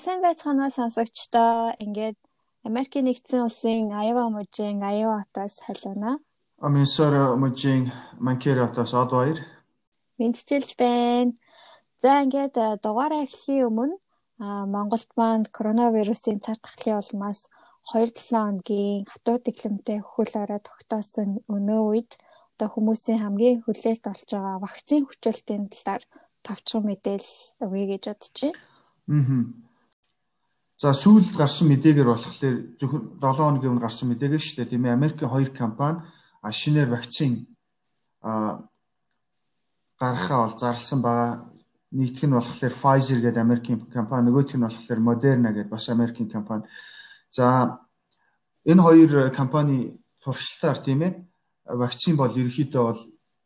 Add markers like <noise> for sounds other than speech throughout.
сайн байцгаана сонсогчдоо. Ингээд Америкийн нэгдсэн улсын Iowa мужийн Iowa хотоос халуунаа. Minnesota мужийн Mankato хотоос од баяр. Мэдчилж байна. За ингээд э, дугаараа эхлэхийн өмнө Монголд маань коронавирусын цар тахлын улмаас 2-7 хоногийн хатуу дэглэмтэй хөл орой тогтоосон өнөө үед одоо хүмүүсийн хамгийн хүлээлт олж байгаа вакцины хүчилтийн талаар товчхон мэдээлэл өгье гэж байна. Аа. За сүүлд гарсан мэдээгээр болохоор зөвхөн 7 хоногийн өмнө гарсан мэдээгээр шүү дээ тийм ээ Америкийн хоёр компани шинээр вакцин а гаргахаа бол зарласан байгаа. Нийтг нь болохоор Pfizer гэдэг Америкийн компани, нөгөөх нь болохоор Moderna гэдэг бас Америкийн компани. За энэ хоёр компани туршилтаар тийм ээ вакцин бол ерөөхдөө бол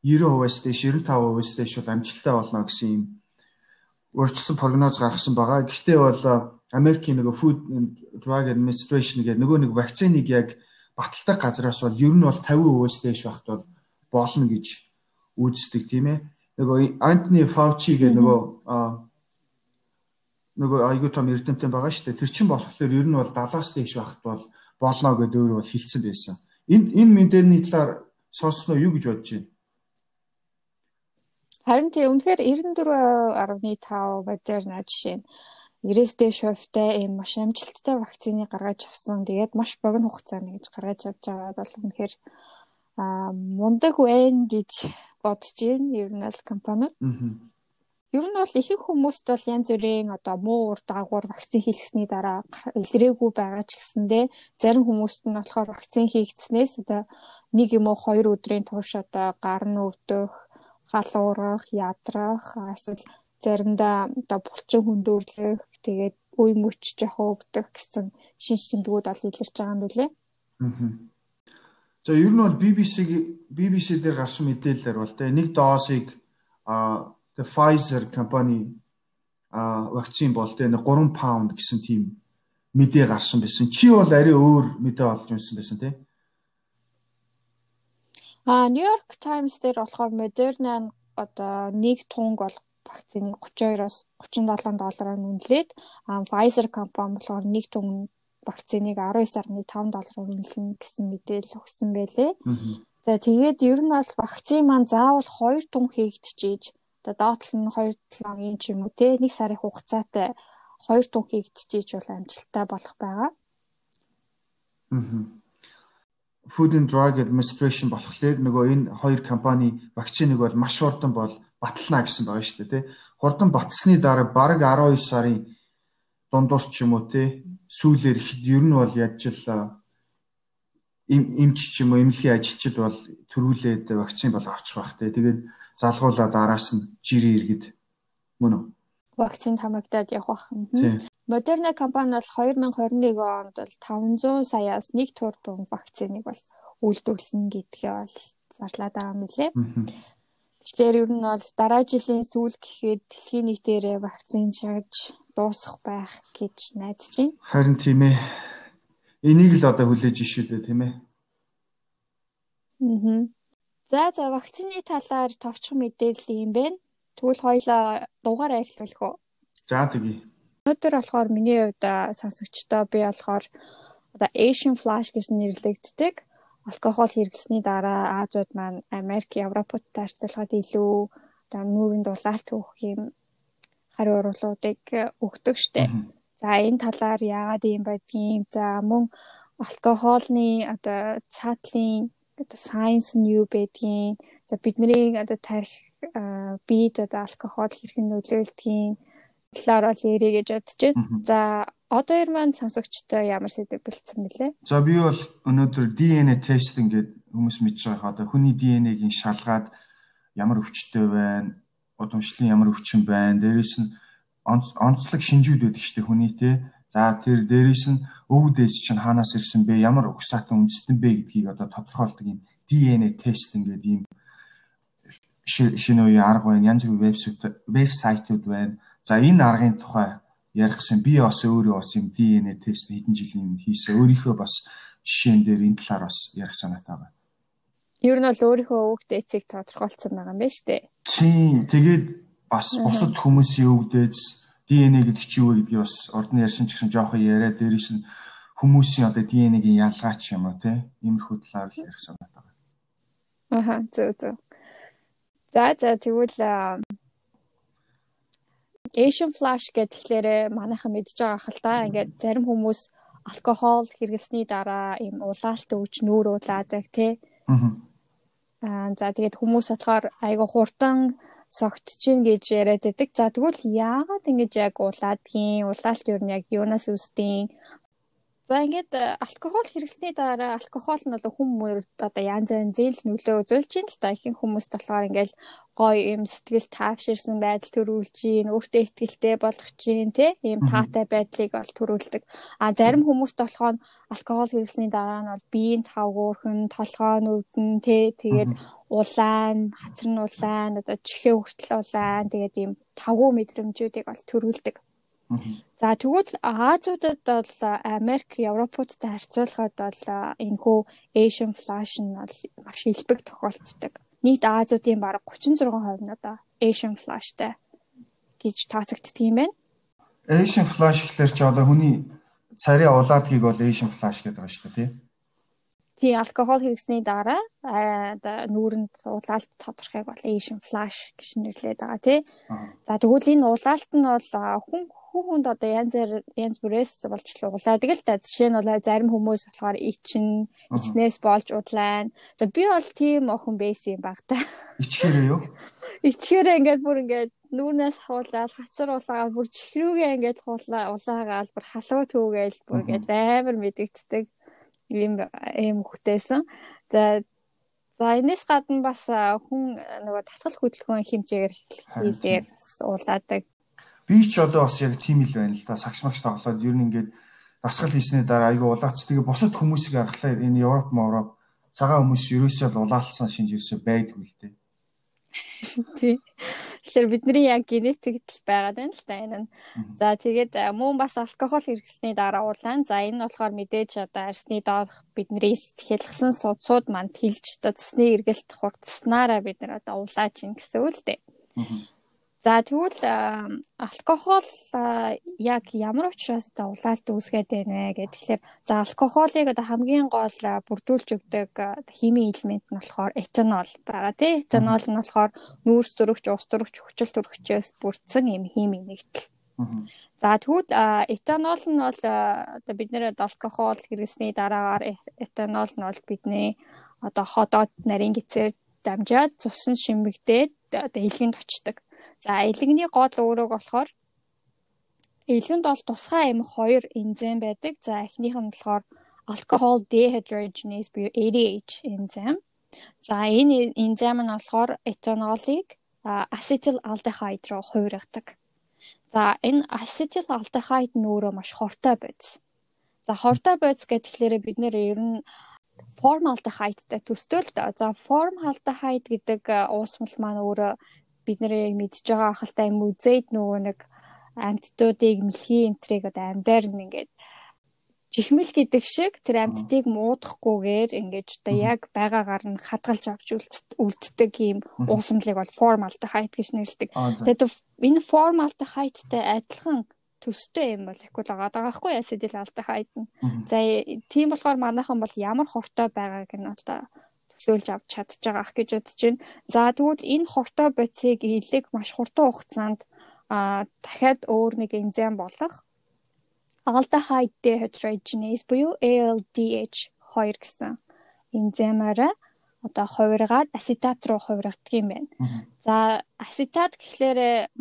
90%-аас дээш 95%-аас дээш бол амжилттай болно гэсэн юм урьдчилсан прогноз гаргасан байгаа. Гэхдээ бол Америкийн нөгөө Food and Drug Administration гэдэг нөгөө нэг вакциныг яг баталдаг газраас бол ер нь бол 50%-аас дээш байхад бол болно гэж үздэг тийм ээ. Нөгөө Антони Фаучи гэдэг нөгөө нөгөө айгуу том эрдэмтэн байгаа шүү дээ. Тэр чинь болохоор ер нь бол 70-аас дээш байхад бол болно гэдэг өөр бол хэлсэн байсан. Энд энэ мэдээний талаар сонсноо юу гэж бодож байна? Харин тий үнэхээр 94.5 Moderna жишээ нь 90-с дээш хувьтай ийм маш амжилттай вакцины гаргаж авсан. Тэгээд маш богино хугацаанд гэж гаргаж авч байгаа бол үнэхээр аа мундаг байна гэж бодож байна. Ер нь аль компани. Ер нь бол ихэнх хүмүүст бол янз бүрийн одоо муу ур дагавар вакцин хийлгэсний дараа илрээгүй байгаа ч гэсэндээ зарим хүмүүст нь болохоор вакцин хийгдснээс одоо нэг юм уу хоёр өдрийн турш одоо гар нь өвдөх, хал уурах, ядрах, эсвэл заримдаа одоо булчин хүндөөрлөх тэгээд үе мөч жоохон өгдөх гэсэн шин шинжлэхүүд ол илэрч байгаа юм билэ. Аа. За ер нь бол BBC BBC дээр гарсан мэдээлэлээр бол тэ нэг доосыг а Pfizer компани а вакцин бол тэ 3 паунд гэсэн тийм мэдээ гарсан байсан. Чи бол арай өөр мэдээ олж унсан байсан тий. А New York Times дээр болохоор Moderna одоо нэг тунг бол вакцины 32-оос 37 доллараар үнэлээд Pfizer компани болохоор нэг түн вакциныг 19.5 доллараар үнэлнэ гэсэн мэдээлэл өгсөн байлээ. За тэгээд ер нь бол вакцин маань заавал 2 тун хийгдчихэж одоо доотлол нь 2-7 хоногийн ч юм уу те нэг сарын хугацаатай 2 тун хийгдчихэж бол амжилттай болох байгаа. Food and Drug Administration болохоор нөгөө энэ хоёр компани вакциныг бол маш хурдан бол батлана гэсэн байгаа шүү дээ тий. Хурдан батсны дараа бараг 12 сарын дундуур ч юм уу тий сүүлээр ихэд ер нь бол яаж л эмч ч юм уу эмнэлгийн ажилчид бол төрүүлээд вакцин бол авчих бах тий. Тэгээд залгуулаад араас нь жирийн иргэд мөн үү? Вакцин хамагдаад явах бах. Moderna компани бол 2021 онд бол 500 саяас 1 турбан вакциныг бол үйлдвэрлэсэн гэдгээ бол зарлаад байгаа лээ. Тэгэхээр ер нь бол дараа жилийн сүүл гэхэд дэлхийн нийтээрээ вакцин чарж дуусах байх гэж найдаж байна. Харин тийм ээ. Энийг л одоо хүлээж ишээ дээ тийм ээ. Аа. За за вакцины талаар товчхон мэдээлэл юм байна. Тэгвэл хоёлаа дугаараа эхлүүлэх үү? За тэгье. Өнөөдөр болохоор миний хувьд сонсогчдоо би болохоор одоо Asian Flash гэж нэрлэгддэг алкогол хэрэглэсний дараа Азууд маань Америк, Европтой харьцуулахад илүү одоо нүүрэн дулаалт өгөх юм хариу урвалуудыг өгдөг штеп. За энэ талаар яагаад юм байдгийг за мөн алкоголны одоо цаатлын одоо сайенс нь юу байдгийг за бидний одоо тарих бид одоо алкогол хэрхэн нөлөөлдгийг талаар бол ярих гэж бодож байна. За одоо ер маань сонсогчтой ямар сэдв бэлдсэн бэлээ? За би бол өнөөдөр DNA тест ингээд хүмүүс мэдж байгаа одоо хүний DNA-гийн шалгаад ямар өвчтөй байна, удамшлын ямар өвчин байна, дээрэс нь онцлог шинжүүд байдаг шүү дээ хүний те. За тэр дээрэс нь өвдөөс чинь хаанаас ирсэн бэ, ямар угсаатан үндэстэн бэ гэдгийг одоо тодорхойлдог юм DNA тест ингээд ийм шинэ үеийн арга байна, янз бүрийн вебсайт вебсайтууд байна. За энэ аргын тухай ярихсан би бас өөрөө бас юм DNA тест хэдэн жилийн өмнө хийсэн. Өөрийнхөө бас жишээн дээр энэ талаар бас ярих санаатай байна. Ер нь бол өөрийнхөө өвгд эцэг тодорхойлцсон байгаа юм байна шүү дээ. Тийм. Тэгээд бас бусад хүмүүсийн өвгдөөс ДНЭ гэдэг чи юу гэдгийг бас ордны ярьсан ч гэсэн жоохон яриа дээрээс нь хүмүүсийн одоо ДНЭ-гийн ялгаач юм уу те иймэрхүү талаар л ярих санаатай байна. Аха зөв зөв. За за тэгвэл Asian flash гэхлээр манайхан мэдж байгаа хэл та ингээд зарим хүмүүс алкогол хэрэглэсний дараа ийм улаалт өвч нүүр улаадаг тий. Аа за тэгээд хүмүүс болохоор айгу хурдан согтчихин гэж яриад байдаг. За тэгвэл яагаад ингэж яг улаадгийн улаалт юу нь яг юунаас үүсдэг За ингээд э, алкогол хэрэглэсний дараа алкогол нь бол хүмүүст одоо янз янз зээл нөлөө үзүүлж байна л та ихэнх хүмүүст болохоор ингээд гоё юм сэтгэл таавширсан байдал төрүүлж чинь өөртөө ихтэй болгох чинь тий ийм таатай байдлыг бол төрүүлдэг. А зарим хүмүүст болохоор алкогол хэрэглэсний дараа нь бол биеийн тавгуурхан, толгой нүдэн тий тэгээд улаан, хатар нь улаан, одоо чихээ хүртэл улаан тэгээд ийм тавгуу мэдрэмжүүдийг бол төрүүлдэг. За тэгвэл Азиудад бол Америк, Европуудтай харьцуулахад бол энэ хүү Asian flash нь бол маш илбэг тохиолддог. Нийт Азиудын бараг 36% нь одоо Asian flashтай гэж тооцогддог юм байна. Asian flash гэхэлэр чи одоо хүний царийн улаадгийг бол Asian flash гэдэг байгаа шүү дээ, тий? Тий, алкогол хэрэгсний дараа оо нүүрэнд улаалт тодорхойг бол Asian flash гэж нэрлэдэг байгаа тий. За тэгвэл энэ улаалт нь бол хүн хүн хүнд одоо янз янз бүрээс болж углаадаг л та. Жишээ нь бол зарим хүмүүс болохоор ичин, ичнээс болж удлаа. За би бол тийм охин байсан юм баг та. Ичхээрээ юу? <laughs> Ичхээрээ ингээд бүр ингээд нүүрнээс хуулаад хацар улаагаа бүр чихрүүгээ ингээд хуулаа улаагаал бүр халуу түүгээл бүр ингээд амар мэдэгддэг юм юм хөтөөсөн. За За энэс гадна бас хүн нөгөө татгал хөдөлгөөн хэмжээгээр хийхээр уулаадаг Би ч одоо бас яг тийм л байна л да. Сагс магс тоглоод ер нь ингээд дасгал хийсний дараа айгүй улаац. Тэгээ бусад хүмүүсийг харахлаа энэ Европ Европ цагаан хүмүүс ерөөсөө л улаалцсан шинж ерөөсөө байдгүй л дээ. <laughs> Тий. Тэгэхээр бидний яг генетикт л байгаад байна л да энэ нь. За тэгээд мөн бас алкогол хэрэглэсний дараа улаан. За энэ нь болохоор мэдээж одоо арсны доорх бидний сэтгэлгсэн судсууд манд хилж одоо цусны эргэлт хурдснараа бид нар одоо улаач ин гэсэн үг л дээ. За тэгвэл алкогол яг ямар учраас одоо улаалт үүсгээд байна вэ гэхээр за алкоголыг одоо хамгийн гол бүрдүүлж өгдөг химийн элемент нь болохоор этанол байгаа тий. Этанол нь болохоор нүүрс зөрөгч, ус зөрөгч, хүчил төрөгчөөс бүрдсэн юм химийн нэгдэл. За тэгвэл этанол нь бол одоо бид нэр алкогол хэрэглэсний дараагаар этанол нь бол бидний одоо ходоод нарийн гисээр дамжаад цусан шимэгдээд одоо илгэнд очдог. За элэгний гол өөрөг болохоор элгэнд бол тусгай амих хоёр энзим байдаг. За эхнийх нь болохоор alcohol dehydrogenase буюу ADH энзим. За энэ энзим нь болохоор этанолыг acetaldehyde руу хувиргадаг. За энэ acetaldehyde нь өөрөө маш хортой байц. За хортой байц гэхлээр бид нэр ер нь формалдехайдтай төстэй л да. За формалдехайд гэдэг уусмал маань өөрөө бид нэр мэдж байгаа ахалтай юм үзээд нөгөө нэг амьтдуудыг мэлхий энтрийг одоо амьдаар нь ингээд чихмэл гэдэг шиг тэр амьтдыг муудахгүйгээр ингээд одоо яг байгаагаар нь хадгалж авч үлддэг юм уусамлыг бол формалдехайд гэж нэрлэдэг. Тэгээд энэ формалдехайдтай адилхан төстэй юм бол ихгүй л байгаа байхгүй асидил алдахайд нь. За тийм болохоор манайхан бол ямар хортой байгааг нь одоо төсөөлж авч чадж байгаа ах гэж бодож байна. За тэгвэл энэ хортой бодисыг илэг маш хурдан хугацаанд а дахиад өөр нэг энзим болох aldehyde dehydrogenase буюу ALDH 2 гэсэн энзимаараа одоо хувиргаад асетат руу хувиргадаг юм байна. За асетат гэхлээр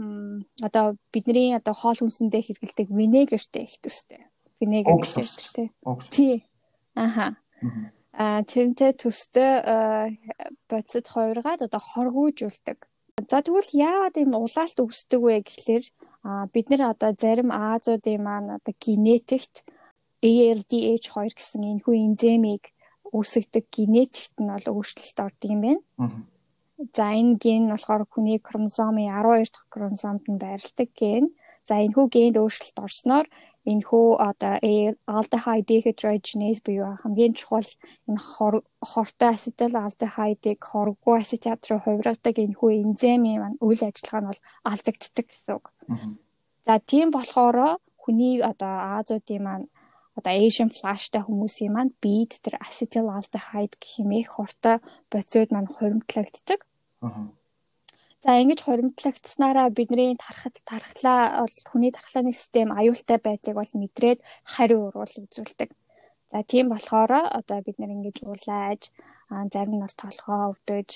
одоо бидний одоо хоол хүнсэндээ хэрэглэдэг винегертэй их төстэй. Тийм. Тий. Аха. А тэрнтэй төстэй бодисод хувиргаад одоо хоргуужуулдаг. За тэгвэл яагаад ийм улаалт үүсдэг вэ гэхлээр бид нэр одоо зарим Азиудын маань одоо генетикт ALDH2 гэсэн энэхүү энзимийг үүсгдэг генетикт нь бол өөрчлөлт ордог юм байна. За энэ ген нь болохоор хүний хромосомын 12 дахь хромосомд нь байрладаг ген. За энэхүү генд өөрчлөлт орсноор энэхүү одоо aldehyde dehydrogenase буюу хамгийн чухал энэ хортой acetyl aldehyde-ыг хоргүй асетат руу хувиргадаг энэхүү энзимийн маань үйл ажиллагаа нь бол алдагддаг гэсэн үг. За тийм болохоор хүний одоо Азуудын маань одоо Asian flash-тай хүмүүсийн маань бид тэр acetaldehyde гэх юм их хортой бодисууд маань хуримтлагддаг. Аа. За ингэж хуримтлагдсанараа бидний тархад тархлаа бол хүний тархлааны систем аюултай байдлыг бол мэдрээд хариу урвал үзүүлдэг. За тийм болохоор одоо бид нэр ингэж уулааж зарим нь бас толгоо өвдөж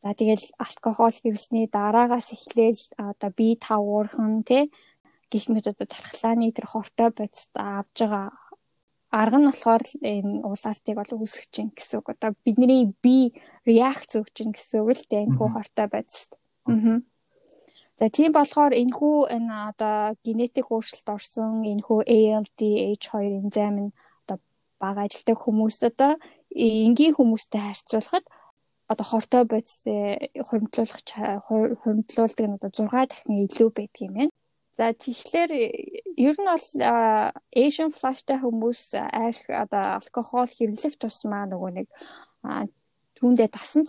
за тэгэл алкогол хэрэглэсний дараагаас эхлээл одоо бие тав уурхан тий гих мэт одоо тархлааны тэр хортой бодисд авж байгаа арга нь болохоор энэ уулаалтыг бол үүсгэж чинь гэсэн үг. Одоо бидний бие реакц өгч чинь гэсэн үг л дээ энэ хүү хортой бодисд. Аа. За тийм болохоор энэ хүү энэ одоо генетик өөрчлөлт орсон энэ хүү ALDH2 энзим нь бага ажилтдаг хүмүүст одоо энгийн хүмүүстэй харьцуулахад одоо хортой бодис хуримтлуулах хуримтлуулдаг нь одоо 6 дахин илүү байдаг юм байна. За тэгэхээр ер нь бол Asian flash-тай хүмүүс арх одоо алкогол хэрэглэх тусмаа нөгөө нэг түүндээ тасан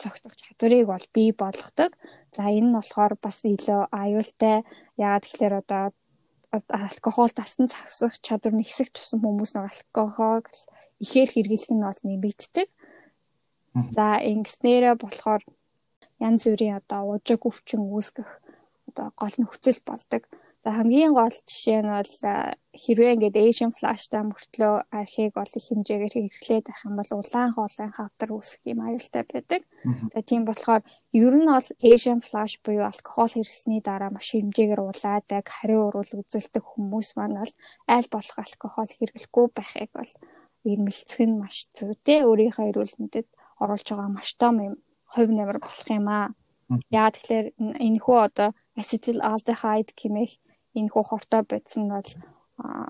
цогцох чадварыг бол бий болгодог. За энэ нь болохоор бас илүү аюултай. Яагаад тэгэхээр одоо алкогол тасн цагсах чадвар нь хэсэг тусан хүмүүс нэг алкогол ихээр хэрэглэх нь бол нэмэгддэг. За ингэснээрээ болохоор янз бүрийн одоо уужиг өвчин үүсгэх одоо гол нөхцөл болдог. За хамгийн гол жишээ нь бол хэрвээ ингээд Asian flash-тай мөртлөө архийг их хэмжээгээр хэрэглээд байх юм бол улаан хоолой хавдар үүсэх юм аюултай байдаг. За тийм болохоор ер нь бол Asian flash буюу алкогол хэрэглэсний дараа маш хэмжээгээр улаадаг, хариу урвал үзүүлдэг хүмүүс маань бол аль болох алкогол хэрэглэхгүй байхыг бол ирмэлцэх нь маш зүйтэй. Өөрийнхөө эрүүл мэндэд оруулж байгаа маш том юм хувь нэмэр болох юм аа. Яагаад тэгэхээр энэ хүү одоо acetyl aldehyde хэмээх энэ хүү хортой бодис нь бол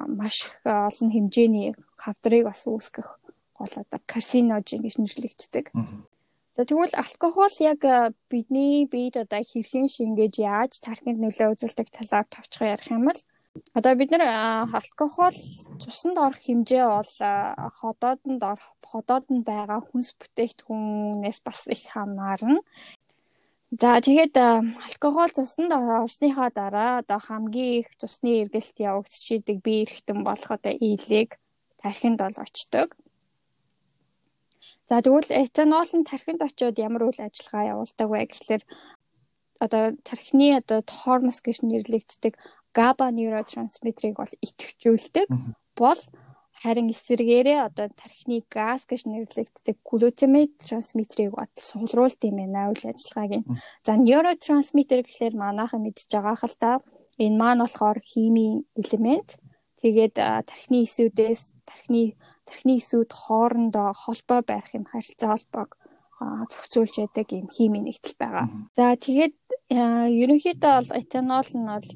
маш их олон хэмжээний хавдрыг бас үүсгэх гол одоо карсиножин гэж нэрлэгддэг. За тэгвэл алкогол яг бидний биед одоо хэрхэн шингээж яаж тархинд нөлөө үзүүлдэг талаар товчхон ярих юм бол одоо бид нар алкогол цуснд орох хэмжээ бол ходоодонд орох ходоод нь байгаа хүнс бүтээгдэхүүнээс бас их хамаарна. За тэгээд алкогол цуснд орсныхаа дараа одоо хамгийн их цусны эргэлт явагдчихийдэг бие эрхтэн болох одоо ийлийг тархинд бол очдог. За тэгвэл этанол нь тархинд очиод ямар үйл ажиллагаа явуулдаг вэ гэхэлэр одоо тархины одоо хормос гэж нэрлэгддэг GABA нейротрансмиттерийг бол идэвхжүүлдэг бол харин эсэргээрээ одоо тархины газ гэж нэрлэгддэг глутамат трансмиттерийг бод сулруулт юм байна үйл ажиллагааг нь. За нейротрансмиттер гэхэлэр манайхан мэдж байгаа хэл та энэ маань болохоор химийн элемент. Тэгээд тархины эсүүдээс тархины тархины эсүүд хоорондоо холбоо барих юм харилцаа холбоог зохицуулж яадаг юм химийн нэгдэл байгаа. За тэгээд ерөнхийдөө бол этанол нь бол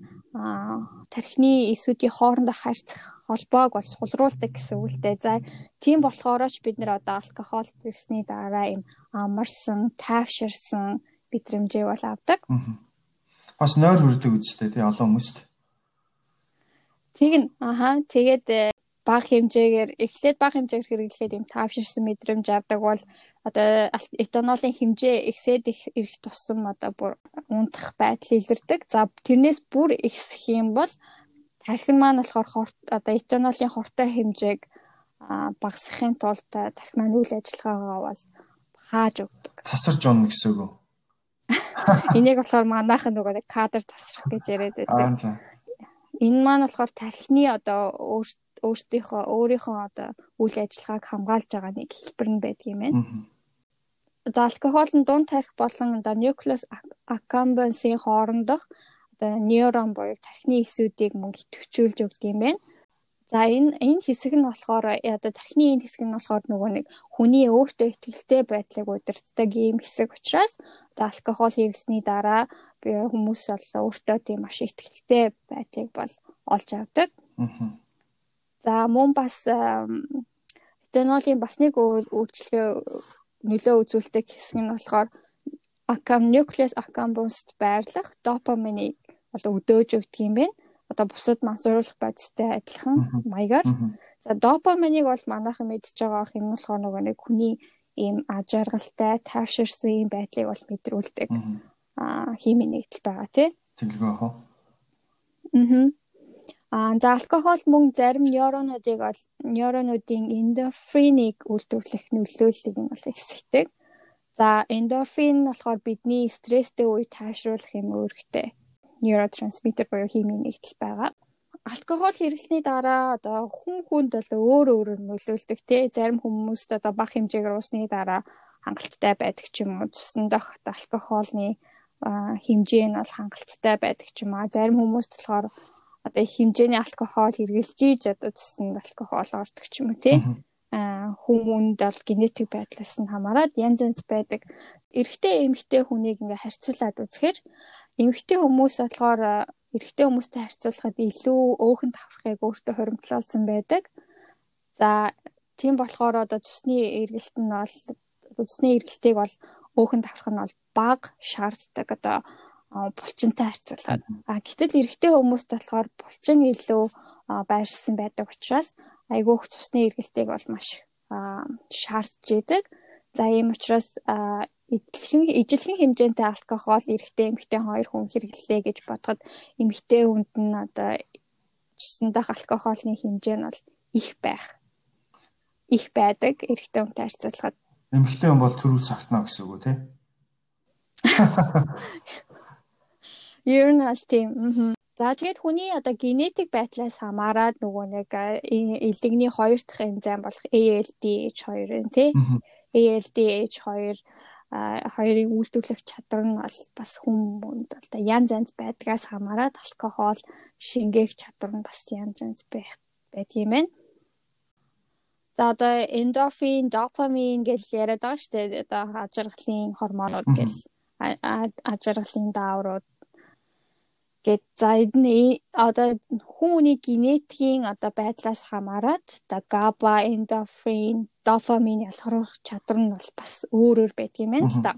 тархины эсүүдийн хоорондоо харьцах холбоог бол сулруулдаг гэсэн үгтэй. За тийм болохоор ч бид нэр одоо алкогол ирсний дараа юм амарсан, тайвширсан мэдрэмжээ бол авдаг. Бас нойр хүрдэг үстэй тий олон хүмүүст. Тэг нь аха тэгээд э, бага хэмжээгээр эхлээд бага хэмжээгээр хэрэглэхэд юм таавширсан мэдрэмж авдаг бол одоо этанолын хэмжээ ихсээд их ирэх тусам одоо бүр унтах байдал илэрдэг. За тэрнээс бүр ихсэх юм бол тархин маань болохоор одоо этанолын хортой хэмжээг багасгахын тулд тархи маань үйл ажиллагаагаа бол хааж өгдөг. Тасарч онно гэсэн үг үү? <laughs> Энийг болохоор манайхан нөгөө кадр тасрах гэж яриад байдаг. Энэ маань болохоор тархины одоо өөрт өөртөөхөө өөрийнхөө одоо үйл ажиллагааг хамгаалж байгаа нэг хэлбэр нь байдаг юм байна. За алкогол нь дунд тарих болон одоо nucleus accumbens-ийн хоорондох одоо нейрон буюу тархины эсүүдийг мөн идэвхжүүлж өгдөг юм байна. За энэ энэ хэсэг нь болохоор одоо тархины энэ хэсэг нь болохоор нөгөө нэг хүний өөртөө ихтэй байдлыг удирддаг ийм хэсэг учраас одоо алкогол хэрэглэсний дараа би хүмүүс бол өөртөө тийм маш ихтэй байдлыг бол олж авдаг. За мөн бас этанолийн бас нэг үйлчлэгээ нөлөө үзүүлдэг хэсэг нь болохоор акам nucleus accumbens-д байрлах допаминыг одоо өдөөж өгдөг юм байна. Одоо бусад мансууруулах бодистой адилхан маягаар. За допаминыг бол манайхан мэдж байгаа юм болохоор нөгөө нэг хүний ийм ажаргалтай, тайвширсан ийм байдлыг бол мэдрүүлдэг. Аа химийн нэгдэл байгаа тий. Тэнглэгөө хоо. Аа. Аа за алкогол мөн зарим нейронуудыг нейронуудын эндорфиныг үйлдвэрлэх нөлөөллийг нь бол ихсгдэг. За эндорфин болохоор бидний стресстэй үе тайшруулах юм өөрхтэй нейротрансмиттер буюу химийн нэгдэл байгаа. Алкогол хэрэглэсний дараа одоо хүн хүнд бол өөр өөр нөлөөлдөг тий. Зарим хүмүүст одоо бага хэмжээгээр уусны дараа хангалттай байдаг ч юм уу. Цусан дах алкоголны хэмжээ нь бол хангалттай байдаг ч юм аа. Зарим хүмүүст болохоор одоо хэмжээний алкогол хэрэглэж ийж одоо цуснд алкогол ордог ч юм уу тий. Хүмүүнд бол генетик байдлаас нь хамаарат янз янз байдаг. Эрэгтэй эмэгтэй хүнийг ингээ харьцуулаад үзэхээр эмэгтэй хүмүүс болохоор эрэгтэй хүмүүстэй харьцуулахад илүү өөхөн давхрахыг өөртөө хоримтлуулсан байдаг. За тийм болохоор одоо цусны эргэлт нь бол цусны эргэлтийг бол өөхөн давхрах нь бол баг шаарддаг одоо булчинтай харьцуулахад. А гэтэл эрэгтэй хүмүүст болохоор булчин илүү байршсан байдаг учраас айгүйх цусны эргэлтийг бол маш шаардж идэг. За ийм учраас ижилхэн ижилхэн хэмжээний алкогол эрэгтэй эмэгтэй хоёр хүн хэрэглэлээ гэж бодоход эмэгтэй хүнд нь одоо жисэн дах алкоголны хэмжээ нь бол их байх. Их байдаг эрэгтэй хүнтэй харьцуулахад. Эмэгтэй хүн бол төрүүл цагтна гэсэн үг үү те? <laughs> Ер нь аль тийм. За тэгээд хүний одоо генетик байдлаас хамаарат нөгөө нэг элэгний хоёр дахь энзим болох ALDH2 нь тий. ALDH2 хоёрын үйлдвэрлэх чадвар нь бол бас хүмүүнд одоо янз янз байдгаас хамаарат алкогол шингээх чадвар нь бас янз янз байдгийм байна. За одоо эндорфин, допамин гэж яриад байгаа шүү дээ. Одоо ажиргалын гормонууд гэж ажиргалын дааврууд Гэт за эдний одоо хүмүүний генетикийн одоо байдлаас хамаарат одоо GABA, endorphin, dopamine ялгарх чадвар нь бол бас өөр өөр байдаг юм байна л та.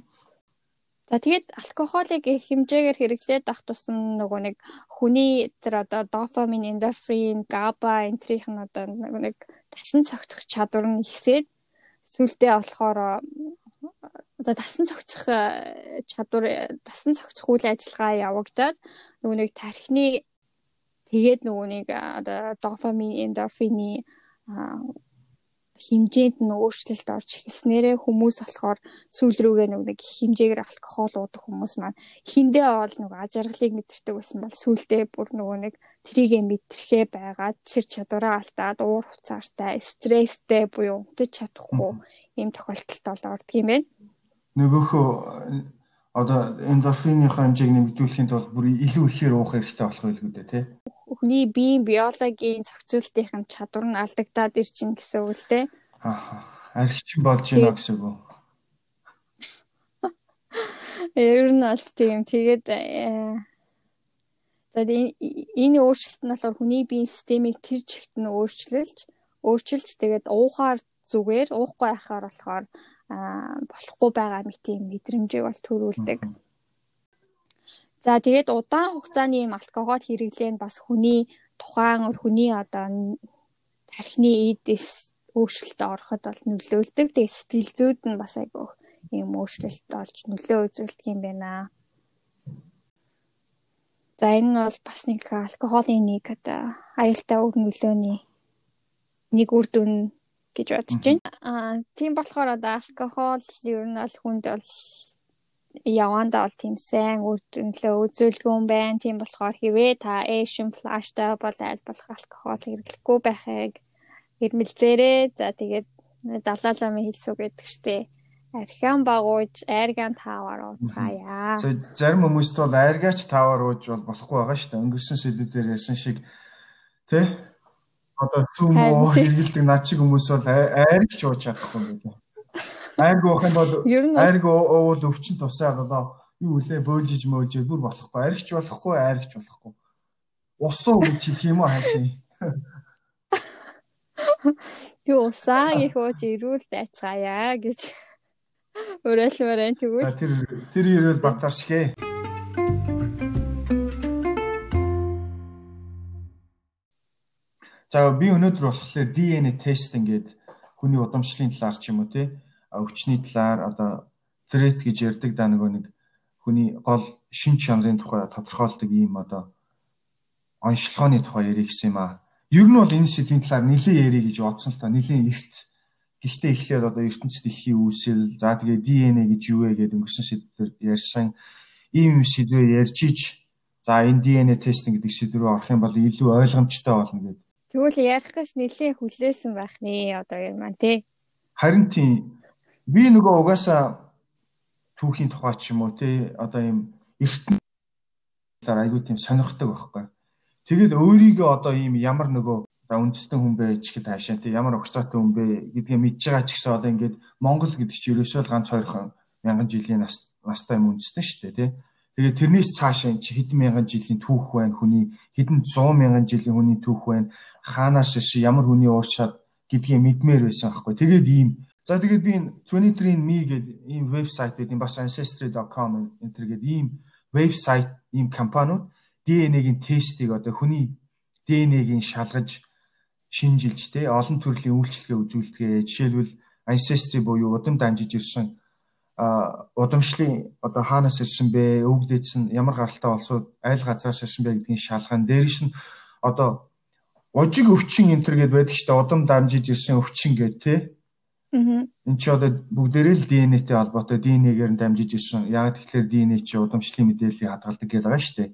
За тэгээд алкоголыг их хэмжээгээр хэрэглээд ах тусам нөгөө нэг хүний тэр одоо dopamine, endorphin, GABA энтрих нь одоо нөгөө нэг тасан цогцох чадвар нь ихсээд сүлдээ болохоор одоо тасан цогцох э, чадвар тасан цогцох үйл ажиллагаа явагдаад нөгөө нэг тархины тэгээд нөгөө нэг э, одоо дофамин эндорфины хэмжээнд нь өөрчлөлт орж эхэлснээрээ хүмүүс болохоор сүүл рүүгээ нэг хэмжээгээр алкогол уудаг хүмүүс маань хиндээ бол нэг ажиргалыг мэдэрдэг байсан бол сүүлдээ бүр нөгөө нэг трийгээ мэдрэхээ байгаад чир чадвараа алдаад уур хуцаартай стресстэй буюу унтаж чадахгүй ийм тохиолдолд бол ордог юм байна. Нөгөөхөө одоо эндорфиныхаа хэмжээг нэмэгдүүлэхийн тулд бүр илүү ихээр уух хэрэгтэй болох байлгүй дээ тий хүний биеийн биологийн зохицуултын чадвар нь алдагдаад ир чинь гэсэн үг л дээ. Аа. Архичин болж байна гэсэн үг. <laughs> Ер нь бол тийм. Тэгээд э, за энэ өөрчлөлт нь болохоор хүний биеийн системийг тэр чигт нь өөрчилж, өөрчилж тэгээд уухаар зүгээр, уухгүй байхаар болохоор болохгүй байгаа мэт юм мэдрэмжийг бол төрүүлдэг. Mm -hmm За тэгээд удаан хугацааны юм алкогол хэрэглээ нь бас хүний тухайн хүний одоо тархины эдээс өөрчлөлтөд ороход бол нөлөөлдөг. Тэгээд сэтгэл зүйд нь бас айгүйх ийм өөрчлөлт олж нөлөө үзүүлдэг юм байна. За энэ нь бол бас нэг алкоголын нэг одоо аюултай үр нөлөөний нэг үр дүн гэж бодож байна. Аа тийм болохоор одоо алкогол ер нь бол хүнд бол явандаа бол тийм сайн дүнлээ үзүүлгүй юм байна. Тийм болохоор хэвээ та эшин флаштай бол аль болох алкогол хэрэглэхгүй байхыг ирмэлзээрээ. За тэгээд далааламын хэлсүү гэдэг штэ. Архиан багууж айргаан таавар ууцгаая. Зарим хүмүүст бол айргаач таавар ууж бол болохгүй байгаа штэ. Өнгөрсөн сэдвүүдээр ярьсан шиг тий одоо зүүн хэрэгэлдэг над чиг хүмүүс бол айргч ууж чадахгүй юм байна. Айрг уух юм бол айрг уул өвчин тусаад одоо юу үлээ бөөлжиж мөөлж бүр болохгүй. Айргч болохгүй, айргч болохгүй. Усуу гэж хэлэх юм уу хаашаа. Юу усаа гэх ууж ирүүл байцгаая гэж уриалмаар энэ тэгвэл. За тэр тэр ирүүл батаршгэ. За би өнөөдөр болохоор DNA тест ингээд хүний удамшлын талаар ч юм уу тий өвчний талаар одоо threat гэж ярддаг да нөгөө нэг хүний гол шин чанарын тухай тодорхойлдог ийм одоо онцлогооны тухай ярих гэсэн юм аа. Ер нь бол энэ сэдвийн талаар нэлээд ярих гэж бодсон л та нэлээд эрт. Гэхдээ эхлээд одоо ертөнцийн дэлхийн үүсэл за тэгээ ДНХ гэж юу вэ гэдэг өнгөрсөн сэдвээр ярьсан ийм сэдвээр ярьж ич за энэ ДНХ тестинг гэдэг сэдв рүү орох юм бол илүү ойлгомжтой болно гэдэг. Тэгвэл ярих гэж нэлээд хүлээсэн байх нэ одоо юм маань тий. Харин тийм би нөгөө угаасаа түүхийн тухай ч юм уу тий одоо ийм ертөнцийн айгүй тийм сонирхдаг байхгүй. Тэгээд өөрийгөө одоо ийм ямар нөгөө за үндэстэн хүн бэ ч гэхэд хаашаа тий ямар угсаатай хүн бэ гэдгийг мэдж байгаа ч гэсэн одоо ингээд Монгол гэдэг чинь ерөөсөө л ганц хоёрхан мянган жилийн нас настай юм үндэстэн шүү дээ тий. Тэгээд тэрнээс цаашаа чи хэдэн мянган жилийн түүх байна хүний хэдэн 100 мянган жилийн хүний түүх байна хаанаас шиш ямар хүний ууршаад гэдгийг мэдмээр байсан аахгүй. Тэгээд ийм за тэгээд би 23andme гэдэг ийм вебсайт гэдэг бас ancestry.com энэ төр гэдэг ийм вебсайт ийм компаниуд ДНХ-ийн тестийг одоо хүний ДНХ-ийг шалгаж шинжилж тэ олон төрлийн үйлчлэгээ үзүүлдэг. Жишээлбэл ancestry буюу удам дамжиж ирсэн удамшлын одоо хаанаас ирсэн бэ? Өвгдөөс нь ямар гаралтай олсууд айл газраас ирсэн бэ гэдгийг шалган. Дээрээс нь одоо ожиг өвчин энтер гэдээ байдаг шүү дээ. Удам дамжиж ирсэн өвчин гэдэг тэ. Энд чи одоо бүгдээрээ л ДНХ-тэй холбоотой ДНХ-гээр нь дамжиж ирсэн. Яг тэгэхээр ДНХ чи удамшлын мэдээллийг хадгалдаг гэдэг байгаа шүү дээ.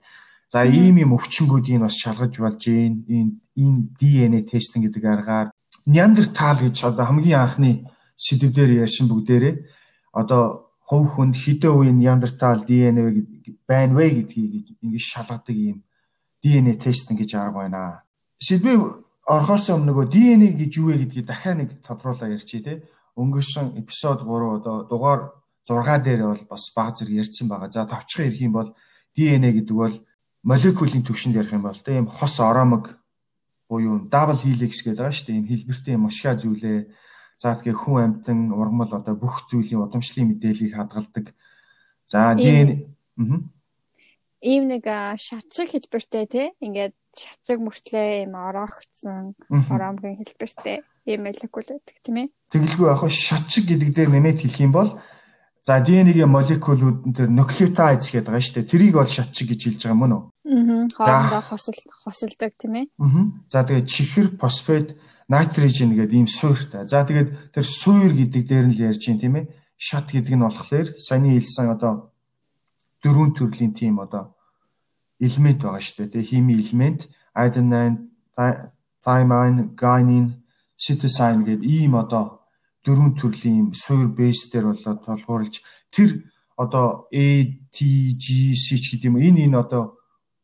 За ийм юм өвчнгүүдийг бас шалгаж болж гин энэ энэ ДНХ тестинг гэдэг аргаар Неандертал гэж одоо хамгийн анхны сэдвээр ярьсан бүгдээрээ одоо хувь хүнд хэдэн үеийн Неандертал ДНХ байна вэ гэдгийг ингэж шалгадаг ийм ДНХ тестинг гэж арга байна. Сэдвээ орхоос өмнө нөгөө ДНХ гэж юу вэ гэдгийг дахиад нэг тодруулаа ярьчих тий. Өнгөрсөн эпизод 3 одоо дугаар 6 дээр бол бас баг зэрэг ярьсан байгаа. За товчхон ирэх юм бол ДНХ гэдэг бол молекулын төвшөнд ярих юм бол тийм хос оромог буюу double helix гэдэг байгаа шүү дээ. Ийм хэлбэртэй юм ушгаа зүйлээ за тэгээ хүн амьтан ургамал одоо бүх зүйлийн удамшлын мэдээллийг хадгалдаг. За ДН ийм нэг шатшиг хэлбэртэй тий ингээд шатшиг мөртлөө юм ороогдсон оромгийн хэлбэртэй ийм молекул байдаг тийм ээ. Тэгэлгүй яг шатшиг гэдэг дээр нэмээд хэлэх юм бол За ДНХ-ийн молекулууд дээр нуклеотидс гэдэг байгаа шүү дээ. Тэрийг бол шатчиг гэж хэлж байгаа мөн үү? Аа. Хоорондоо хосол хосолдог тийм ээ. Аа. За тэгээд чихэр, фосфат, найтрожен гэдэг ийм суурьтай. За тэгээд тэр суур гэдэг дээр нь л ярьж байна тийм ээ. Шат гэдэг нь болохоор саяны хэлсэн одоо дөрвөн төрлийн тийм одоо элемент байгаа шүү дээ. Хими элемент, adenine, thymine, guanine, cytosine гэдэг ийм одоо дөрвөн төрлийн суур бейс дээр болоод толгуурлж тэр одоо ATGC ч гэдэг юм энэ энэ одоо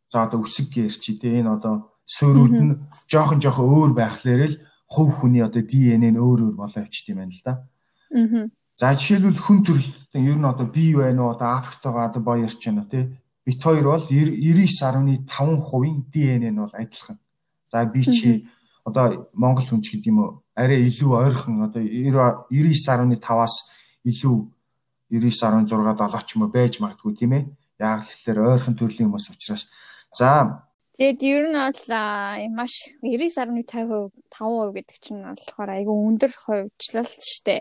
за одоо үсэг гэрч дээ энэ одоо суурууд нь жоохон жоохон өөр байхлаар л хувь хүний одоо ДНХ нь өөр өөр болоо явчихд юм байна л да. Аа. За жишээлбэл хүн төрөлтөнд ер нь одоо бий байна уу одоо Африктайгаа одоо боо ярьж байна тий. Бит хоёр бол 99.5% ДНХ нь бол адилхан. За би чи одоо Монгол хүн ч гэдэг юм уу арай илүү ойрхон одоо 99.5-аас илүү 99.6 7 ч юм уу байж магадгүй тийм ээ. Яг л тэгэхээр ойрхон төрлийн хүмүүс учраас за Тэгэд ер нь бол маш 99.5% 5% гэдэг чинь болохоор айгүй өндөр хувьчлал шүү дээ.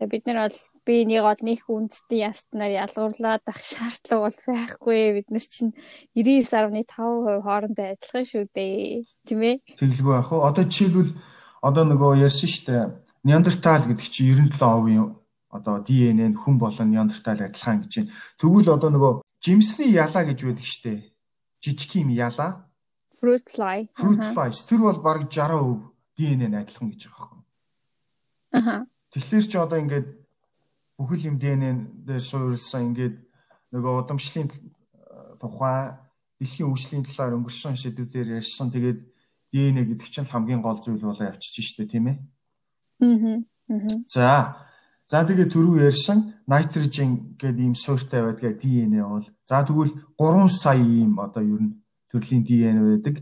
Бид нар бол би энийг бол нэг үндэстэн ястнаар ялгуурлаад ах шаардлага бол байхгүй. Бид нар чинь 99.5% хоорондоо адилхан шүү дээ. Тийм ээ. Тэгэлгүй яах вэ? Одоо жишээлбэл одоо нөгөө ярьсан шүү дээ. Неандертал гэдэг чинь 97% одоо ДНХ нь хүн болон неандертал адилхан гэж байна. Тэгвэл одоо нөгөө жимсний ялаа гэж байдаг шүү дээ. Жижиг юм ялаа. Fruit fly. Fruit flies тэр бол бараг 60% ДНХ нь адилхан гэж байгаа байхгүй. Аха. Тэгэхээр чи одоо ингээд бүхэл юм ДНХ дээр суурилсан ингээд нөгөө удамшлын тухай дэлхийн үйлчлэлийн талаар өнгөрсөн сэдвүүдээр ярьсан. Тэгээд ДНХ гэдэг чинь хамгийн гол зүйл болоо явчих штэ тийм ээ. Аа. За. За тэгээ түрүү ярьсан nitrogen гэдэг ийм суурьтай байдгаа ДНХ бол за тэгвэл 3 сая ийм одоо ер нь төрлийн ДНХ байдаг.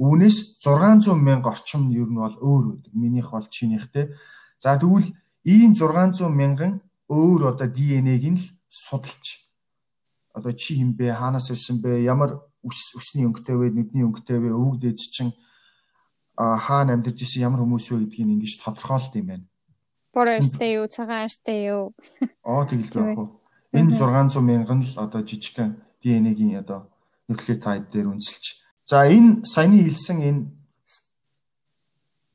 Үүнээс 600 мянга орчим нь ер нь бол өөр байдаг. Минийх бол чинийхтэй. За тэгвэл ийм 600 мянган өөр одоо ДНХ-г нь л судалж одоо чи юм бэ, хаанаас ирсэн бэ, ямар өсний өнгөтэй вэ, нүдний өнгөтэй вэ, өвөг дээд чинь хаана амьдарч исэн ямар хүмүүс вэ гэдгийг ингэж тодорхойлт юм байна. Боростэй юу, цагаан арьстай юу? Оо тэгэлгүй яг уу. Энэ 600 мянган л одоо жижигхэн ДНХ-гийн одоо нуклеотид дээр үнэлж За энэ саяны хэлсэн энэ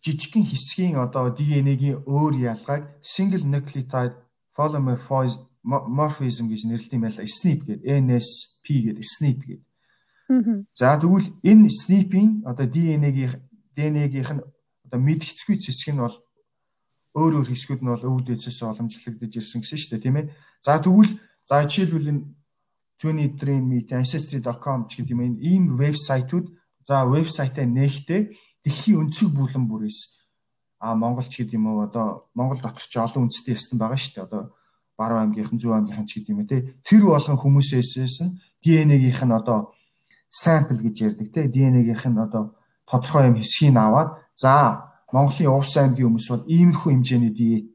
жижигхэн хэсгийн одоо ДНХ-ийн өөр ялгааг single nucleotide polymorphism гэж нэрлэдэг юм байла. SNP гэдэг NSP гэдэг SNP гэдэг. За тэгвэл энэ SNP-ийн одоо ДНХ-ийн ДНХ-ийнх нь одоо мэдгэцгүй цэцэг нь бол өөр өөр хэсгүүд нь бол өвд эцэс уламжлагдаж ирсэн гэсэн шүү дээ тийм ээ. За тэгвэл за жишээлбэл энэ 23 meet ancestry.com ч гэдэг юм ийм вебсайтууд за вебсайтаа нээхдээ дэлхийн өнцөг бүлэн бүрээс а Монголч гэдэг юм уу одоо Монгол дотор ч олон үндэстэй ястан байгаа шүү дээ. Одоо Баруун аймгийнхан Зөв аймгийнхан ч гэдэг юм те. Тэр болгон хүмүүсээс нь ДНХ-ийнх нь одоо сампл гэж ярьдаг те. ДНХ-ийнх нь одоо тодорхой юм хэсгийг аваад за Монголын Увс аймгийн хүмүүс бол иймэрхүү хэмжээний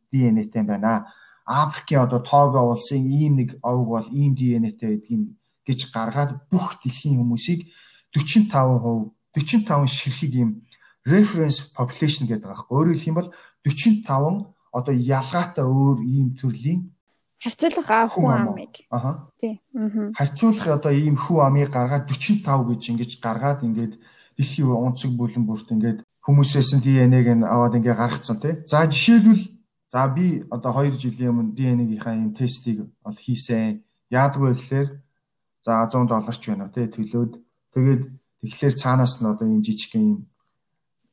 ДНХ-тэй байна. Африкийн одоо Того улсын ийм нэг овг бол ийм ДНХ-тэй гэдгийг гэж гаргаад бүх дэлхийн хүмүүсийг 45% 45 ширхэг ийм reference population гэдэг байгаа байхгүй. Өөрөөр хэлэх юм бол 45 одоо ялгаатай өөр ийм төрлийн харьцуулах хүн амыг. Аха. Тий. Харьцуулах одоо ийм хүү амыг гаргаад 45 гэж ингэж гаргаад ингээд дэлхийн онцөг бүлэн бүрт ингээд хүмүүсээс нь ДНХ-г нь аваад ингээ гаргацсан тий. За жишээлбэл За би одоо 2 жилийн өмнө ДНХ-ийнхаа юм тестийг бол хийсэн. Яадгүй гэхээр за 100 долларч байна тий төлөөд тэгээд тэгэхээр цаанаас нь одоо юм жижиг юм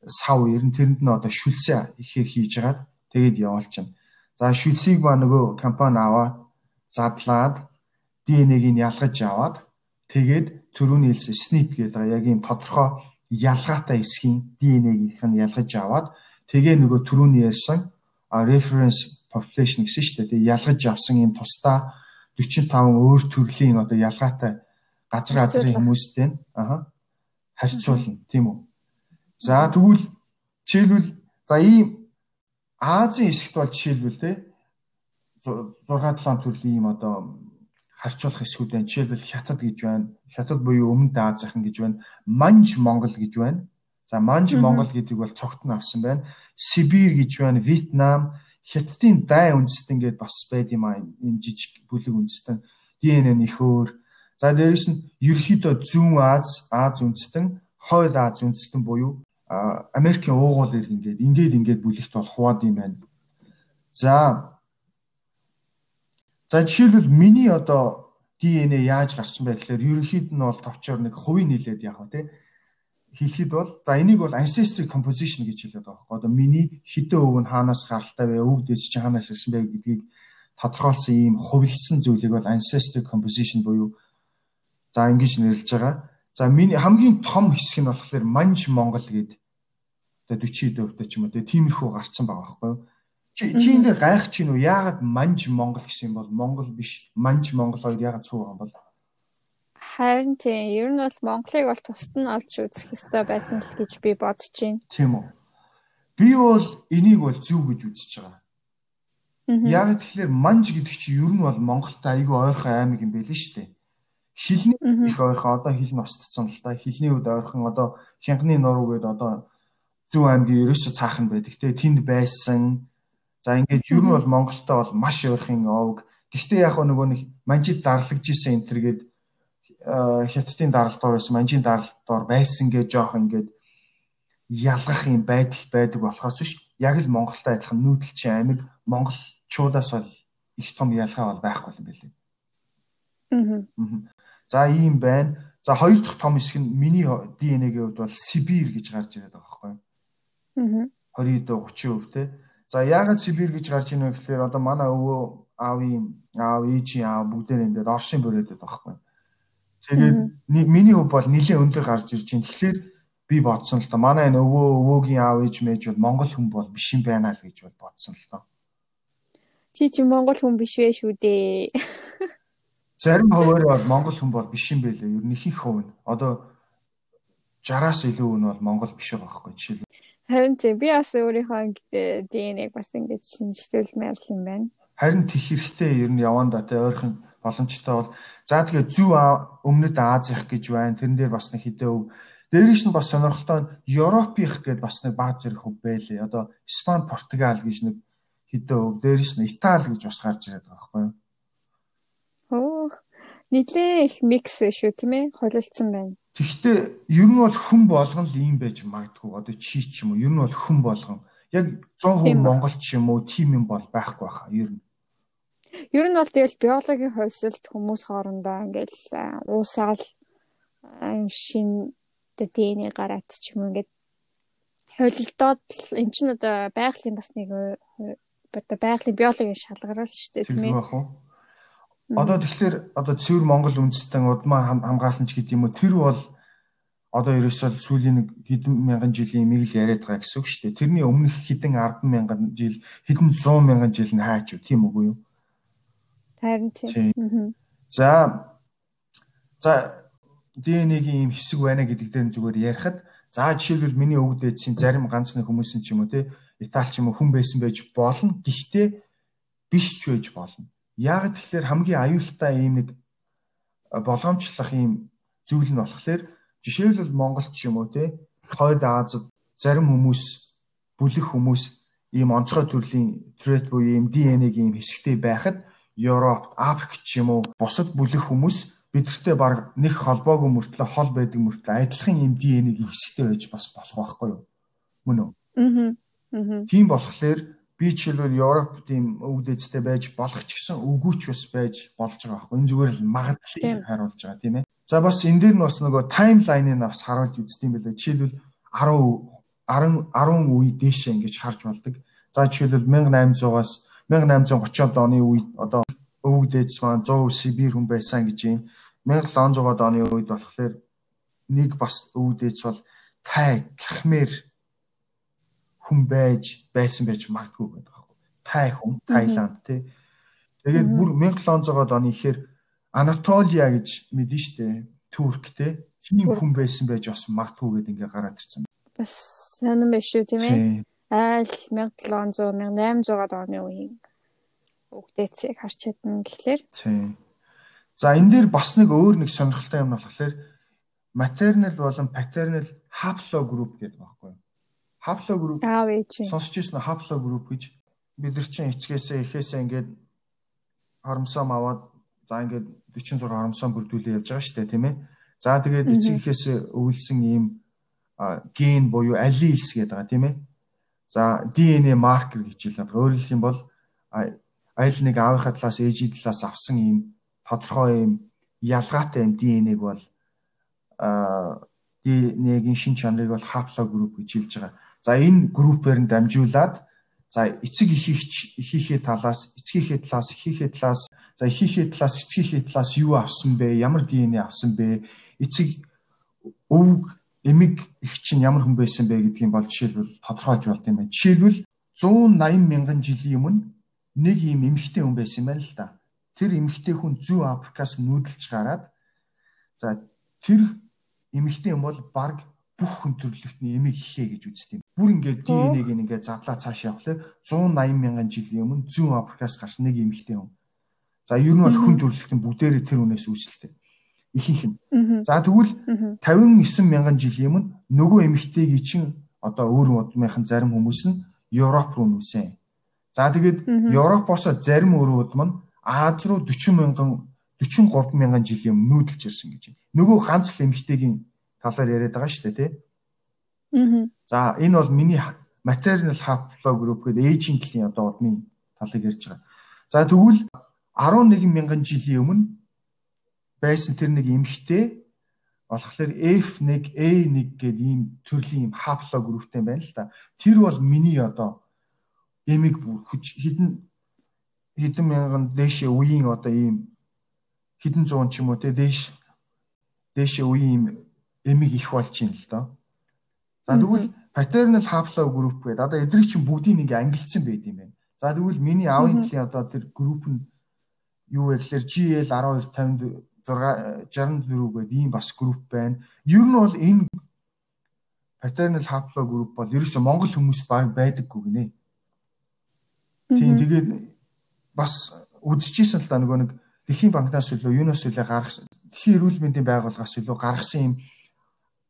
сав ерэн тэрэнд нь одоо шүлсээ ихээр хийж хагаад тэгээд явуулчихна. За шүлсийг ба нөгөө компани аваад задлаад ДНХ-г нь ялгаж аваад тэгээд төрөний хэлсэн снип гэдэг яг юм тодорхой ялгаатай хэсгийн ДНХ-г нь ялгаж аваад тэгээ нөгөө төрөний ярьсан reference population гэсэн шүү дээ. Тэгээ ялгаж авсан юм тусдаа 45 өөр төрлийн одоо ялгаатай газар газрын хүмүүстэй ааа харьцуулна тийм үү. За тэгвэл жишээлбэл за ийм Азийн хэсэгт бол жишээлбэл те 6 7 төрлийн юм одоо харьцуулах хэсгүүд байна. Жишээлбэл Хятад гэж байна. Хятад буюу Өмнөд Азийн гэж байна. Манж Монгол гэж байна. За Манж Монгол гэдэг бол цогт нь авсан байна. Сибирь гэж байна, Вьетнам, Хятадын дай үндэстэн гээд бас байд юм аа энэ жижиг бүлэг үндэстэн ДНХ нь их өөр. За дээрэс нь ерөөхдөө зүүн Аз, Аз үндэстэн, хойд Аз үндэстэн буюу Америкийн уугуул иргэн гээд ингээд ингээд бүлэгт бол хуваад юм байна. За За жишээлбэл миний одоо ДНХ яаж гарсан бэ гэхээр ерөнхийд нь бол товчоор нэг хувийн нэлээд яг ба тий хэлэхэд бол за энийг бол ancestry composition гэж хэлээд байгаа байхгүй. Одоо миний хідэн өв нь хаанаас гаралтай вэ? Өвөг дээс чи хаанаас ирсэн бэ гэдгийг тодорхойлсон ийм хувилсан зүйлийг бол ancestry composition буюу за ингэж нэрлэж байгаа. За миний хамгийн том хэсэг нь болохоор Манж Монгол гэдэг 40 өвтэй ч юм уу тиймэрхүү гарцсан байгаа байхгүй юу? Чи чи энэ гайх чинь үү? Яагаад Манж Монгол гэсэн юм бол Монгол биш Манж Монгол хоёр яагаад цуг байгаа юм бол? Харин тийм ер нь бол Монголыг бол тусад нь олж үзэх хэрэгтэй байсан л гэж би бодож байна. Тийм үү. Би бол энийг бол зөв гэж үзэж байгаа. Яг тэгэхээр манж гэдэг чинь ер нь бол Монголтай айгүй ойрхон аймаг юм байл шүү дээ. Хилний их ойрхон одоо хил ностцсон л та. Хилний үед ойрхон одоо Хянганы нуруу гэдэг одоо Зөв аймгийн ерөөсө цаахан байдаг те тэнд байсан. За ингээд ер нь бол Монголтой бол маш ойрхон овг. Гэхдээ яг нөгөө нэг манжид дарлагдж исэн энэ төр гээд хятадын даралтор байсан, манжийн даралтор байсан гэж жоох ингээд ялгах юм байдал байдаг болохоос биш яг л Монголтой адилхан нүүдэлчин аймаг монголчуудаас бол их том ялгаа бол байхгүй юм билээ. Аа. За ийм байна. За хоёр дахь том хэсэг нь миний ДНХ-ийн хувьд бол Сибирь гэж гарч ирээд байгаа байхгүй юу? Аа. 20-30% те. За яагаад Сибирь гэж гарч ийнэ гэхээр одоо манай өвөө аавын аав ээжийн аав бүгдээр ингээд Оршин бүрээд байгаа байхгүй? Тэгээд миний хөв бол нэлийн өндөр гарч ирж байна. Тэгэхээр би бодсон л доо. Манай энэ өвөө өвөөгийн аав ээж мэж бол монгол хүн бол биш юм байна л гэж бодсон л доо. Чи чи монгол хүн биш вэ шүү дээ. Зарим хуваар бол монгол хүн бол биш юм байлээ. Ер нь их их хувь. Одоо 60-аас илүү нь бол монгол биш байгаа байхгүй жишээлбэл. Харин тийм би бас өөрийнхөө ДНХ-г бас ингэж шинжилүүлмээр л юм байна. Харин тэх хэрэгтэй ер нь яванда те ойрхон боломжтой бол за тэгээ зүв өмнөд Азих гэж байна. Тэрэн дээр бас нэг хэдэн өв. Дээрээс нь бас сонирхолтой Европынх гэдээ бас нэг баг зэрэг хөв байлээ. Одоо Испани, Португал гэж нэг хэдэн өв. Дээрээс нь Итали гэж бас гарч ирээд байгаа байхгүй юу? Хөөх. Нилээ их микс шүү тийм ээ холилдсон байна. Тэгэхдээ ер нь бол хүн болгон л ийм байж магадгүй одоо чи ч юм уу ер нь бол хүн болгон яг 100% Монгол ч юм уу тийм юм бол байхгүй хаа ер нь. Ер нь бол тэгэл биологийн хувьсэлт хүмүүс хоорондоо ингээл уусаал шин ДНХ гараад ч юм ингээд холилдоод эн чинь одоо байгалийн бас нэг одоо байгалийн биологийн шалгарал шүү дээ тийм ээ. Одоо тэгэхээр одоо цэвэр Монгол үндэстэн удмаа хамгаалалч гэдэг юм уу тэр бол одоо ерөөсөө сүүлийн нэг хэдэн мянган жилийн имийг л яриад байгаа гэсэн үг шүү дээ. Тэрний өмнөх хэдэн 10 мянган жил хэдэн 100 мянган жил нь хаач юу тийм үгүй юу? Харин тийм. За за ДНХ-ийн ийм хэсэг байна гэдэг дээр зүгээр ярихад за жишээлбэл миний өвөг дээдсийн зарим ганц нэг хүмүүс нь ч юм уу те Итали ч юм уу хүн байсан байж болно. Гэхдээ биш ч байж болно. Яг тэгэхээр хамгийн аюултай ийм нэг болгоомжлох ийм зүйл нь болохоор жишээлбэл Монголч юм уу те хойд Азад зарим хүмүүс бүлэх хүмүүс ийм онцгой төрлийн трэт буюу ийм ДНХ-ийн ийм хэсэгтэй байхад Европ, Африк ч юм уу бусад бүлэх хүмүүс бидэртээ баг нэг холбоогүй мөртлөө хол байдаг мөртлөө адилхан ийм ДНХ-ийн хэсэгтэй байж бас болох байхгүй юу? Мөн үү? Аа. Тийм болохоор би жишээлбэл Европ тийм өвдөцтэй байж болох ч гэсэн үгүйч бас байж болж байгаа байхгүй. Энэ зүгээр л магадлалыг харуулж байгаа тийм ээ. За бас энэ дээр нь бас нөгөө таймлайныг бас харуулж үздэг юм байлаа. Жишээлбэл 10 10 10 үе дээшээ ингэж харж болдог. За жишээлбэл 1800-аас 1830 оны үед одоо өвгдөөс маань 100 Сибирь хүн байсан гэж юм. 1700 оны үед болохоор нэг бас өвгдөөс бол тай Кхмер хүн байж байсан байж магадгүй гэдэг байхгүй. Тай хүн, Таиланд тий. Тэгээд бүр 1700 оны ихээр Анатолия гэж мэдэн штэ. Турк тий. Тийм хүн байсан байж бас магадгүй гэдэг ингээ гараад ирсэн. Бас сонирн байх шүү тийм ээ. Айл 1700 1800 оны үеийн үгдээцийг харч чадна гэхлээр. Тийм. За энэ дээр бас нэг өөр нэг сонирхолтой юм болохоор maternal болон paternal haplogroup гэдэг байхгүй юу? Хапло групп аав ээж сонсч ирсэн хапло групп гэж бид нар чинь эцгээсээ эхээсээ ингээд хоромсоо аваад за ингээд 46 хоромсоо бүрдүүлээ явж байгаа шүү дээ тийм ээ. За тэгээд эцэг эхээсээ өвлсөн ийм ген буюу аллилс гэдэг байгаа тийм ээ. За ДНХ маркер гэж хэлээ. Өөрөөр хэлэх юм бол аль нэг аавынхаа талаас ээжийн талаас авсан ийм тодорхой ийм ялгаатай ийм ДНХ-г бол ДНХ-гийн шин чанарыг бол хапло групп гэж хэлж байгаа. За энэ группээр нь дамжуулаад за эцэг ихийгч ихийнхээ талаас эцгийнхээ талаас ихийнхээ талаас за ихийнхээ талаас эцгийнхээ талаас юу авсан бэ? Ямар ДНХ авсан бэ? Эцэг өвөг эмэг их чинь ямар хүн байсан бэ гэдгийг бол жишээлбэл тодорхойлж болт юм байна. Жишээлбэл 180 мянган жилийн өмнө нэг ийм эмэгтэй хүн байсан юм байна л да. Тэр эмэгтэй хүн зүү Африкаас нүүдэлж гараад за тэр эмэгтэй хүн бол баг бүх хүн төрөлхтний эмийг ихээ гэж үздэг юм. Бүр ингээд ДНХ-г ингээд задлаа цааш явхлаа 180 мянган жилийн өмнө Зүүн Африкаас гарсан нэг эмэгтэй хүн. За ер нь бол хүн төрөлхтний бүгдээрээ тэр хүнээс үүсэлтэй. Ихэнх нь. За тэгвэл 59 мянган жилийн өмнө нөгөө эмэгтэйг чинь одоо өөр удмынхын зарим хүмүүс нь Европ руу нүүсэн. За тэгээд Европоос зарим өрүүд мань Аз руу 40 мянган 43 мянган жилийн өмнө нүүдэлж ирсэн гэж байна. Нөгөө ганц л эмэгтэйгийн талаар яриад байгаа шүү дээ тий. Аа. За энэ бол миний maternal haplogroup гэдэг ээжийн талын одоо удмын талыг ярьж байгаа. За тэгвэл 11 мянган жилийн өмнө байсан тэр нэг эмэгтэй болохоор F1 A1 гэдэг ийм төрлийн ийм хаплогрупптэй байна л да. Тэр бол миний одоо эмиг хүч хідэн хэдэн мянган дээшээ үеийн одоо ийм хэдэн зуун ч юм уу те дээш дээшээ үеийн эмиг их болж юм л доо. За тэгвэл paternal haplo group гэдэг одоо эдрийг чинь бүгдийг ингээ ангилсан байд юм байна. За тэгвэл миний аавын талын одоо тэр групп нь юу вэ гэхээр GL 1256 64 гэдэг ийм бас групп байна. Ер нь бол энэ paternal haplo group бол ерөөсө Монгол хүмүүс баг байдаггүй гинэ. Тийм тэгээд бас үдчихсэн л да нөгөө нэг Дэлхийн банкнаас илүү юунаас илүү гаргасан Дэлхийн эрүүл мэндийн байгууллагаас илүү гаргасан юм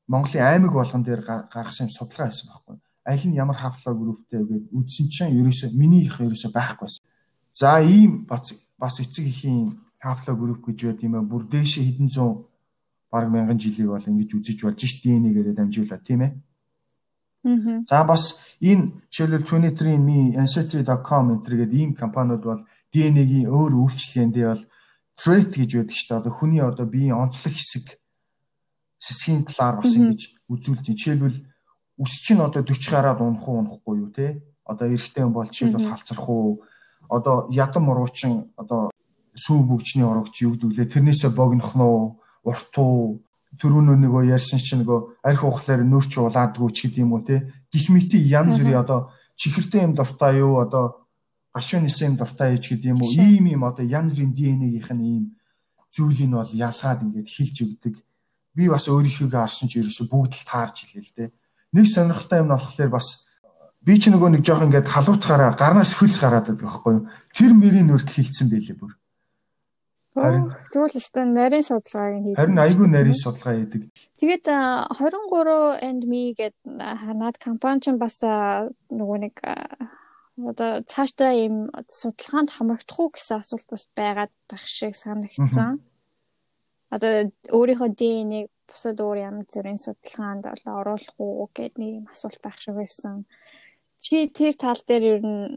Монголын аймаг болгон дээр гаргасан судалгаа байсан байхгүй. Аль нь ямар хафлаа групптэй гэж үзсэн чинь ерөөсөө миний их ерөөсөө байхгүй байсан. За ийм бас эцэг ихийн Hafla group гэж байт юм аа бүр дээшээ хэдэн зуун баг мянган жилиг бол ингэж үзэж болж ш DNA-гээрээ дамжуулаад тийм ээ. Аа. За бас энэ жишээлбэл 23andme ancestry.com энэ гэдэг ийм компаниуд бол DNA-гийн өөр үйлчлэгээндээ бол trait гэж байдаг шүү дээ. Одоо хүний одоо биеийн онцлог хэсэг сэсгийн талаар бас ингэж үзүүлж байна. Жишээлбэл үс чинь одоо 40 гараад унах уу унахгүй юу те? Одоо эрэгтэй бол жишээлбэл халцрах уу? Одоо ядам уруучин одоо сүү бүгчний урагч юу гэдүүлээ тэрнээсээ богинох нь уу? Урт уу? Төрүүнөө нөгөө ярьсан чинь нөгөө арх ухлаар нөөч улаадгүй ч гэдэм үү те? Гих мэти янз бүрийн одоо чихэртэй юм дуртай юу? Одоо гашуун нисэн юм дуртай ээж гэдэм үү? Ийм ийм одоо янз бүрийн ДНХ-ийнх нь ийм зүйлийг бол ялгаад ингээд хилж өгдөг. Би бас өөрийнхөө харсан ч ерөөсө бүгд л таарч хэлээ л те. Нэг сонирхолтой юм нь болохоор бас би ч нөгөө нэг жоох ингээд халууцгаараа гарнаас хөлс гараад байдаг байхгүй юу? Тэр мэрийн нүрт хилцсэн байлээ бүр. Харин тэгвэл өстө нарийн судалгааг хийдэг. Харин айгүй нарийн судалгаа хийдэг. Тэгээд 23 and me гэдэг ханаад компани ч бас нөгөө нэг одоо цаашдаа ийм судалгаанд хамрагдах уу гэсэн асуулт бас байгаад байх шиг санагдсан. Одоо өөрийнхөө ДНХ-г бусад өөр ямар зүрийн судалгаанд бол оруулах уу гэдэг нэг юм асуулт байх шиг байсан. Чи тэр тал дээр ер нь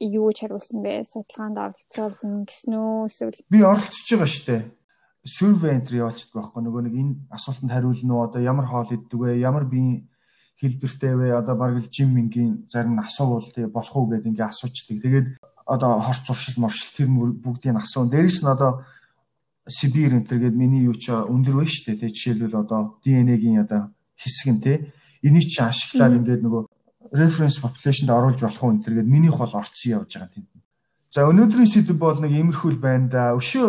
юу ч хариулсан бэ? Судалгаанд оролцуулсан гэсэн үү? Эсвэл би оролцож байгаа шүү дээ. Survey entry явуулчихдаг байхгүй нөгөө нэг энэ асуултанд хариулна уу? Одоо ямар хоол иддэг вэ? Ямар биеийн хэлбэртэй вэ? Одоо бараг л жим ингийн зарим тэгээ болох уу гэдээ ингээ асуучдаг. Тэгээд одоо хорц зуршил моршил тэр бүгдийг асуун. Дээрээс нь одоо Сибир энэ төр гээд миний юу ч өндөр байна шүү дээ. Жишээлбэл одоо ДНХ-гийн одоо хэсэг нь те энийг чи ашиглаад ингээд нөгөө reference population-д оруулж болох уу энэ төр гээд минийх бол орцсон явж байгаа тийм. За өнөөдрийн сэдв бол нэг иймэрхүүл байна да. Өшөө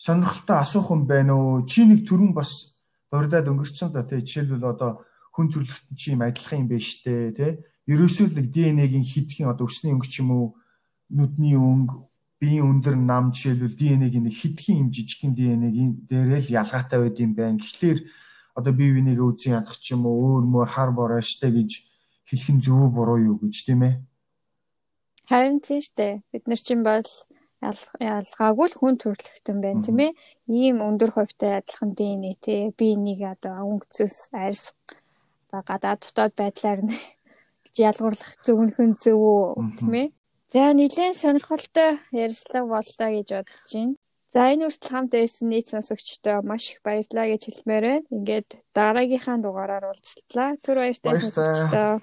сонирхолтой асуух юм байна уу? Чи нэг төрүн бас дурдаад өнгөрцөн да те жишээлбэл одоо хүн төрлөخت чи юм адилхан юм байна штэ те. Ерөөсөө л нэг ДНХ-гийн хидхийн одоо өсний өнгө ч юм уу нүдний өнгө биеийн өндөр нам жишээлбэл ДНХ-гийн нэг хитгэн юм жижигхэн ДНХ-гийн дээрээ л ялгаатай байд юм байна. Тэгэхээр одоо бие бинийгээ үзэн ядах ч юм уу өөр мөр хар бороо штэ гэж хэлэх нь зөв буруу юу гэж тийм ээ. Харин тийм штэ. Бид нар чинь бол ялгаагүй л хүн төрөлхтөн байна тийм ээ. Ийм өндөр хувьтай адилхан ДНХ тий би нэг одоо өнгөцөөс арьс одоо гадаад дотоод байдлаар нь <laughs> гэж ялгуурлах зөвнөхөн зөв үү тийм ээ. За нэлээд сонирхолтой ярилцлага боллоо гэж бодож байна. За энэ хүртэл хамт байсан нийт сонсогчдоо маш их баярлалаа гэж хэлмээр байна. Ингээд дараагийнхаа дугаараар уулзлаа. Түр баяртай сонсогчдоо.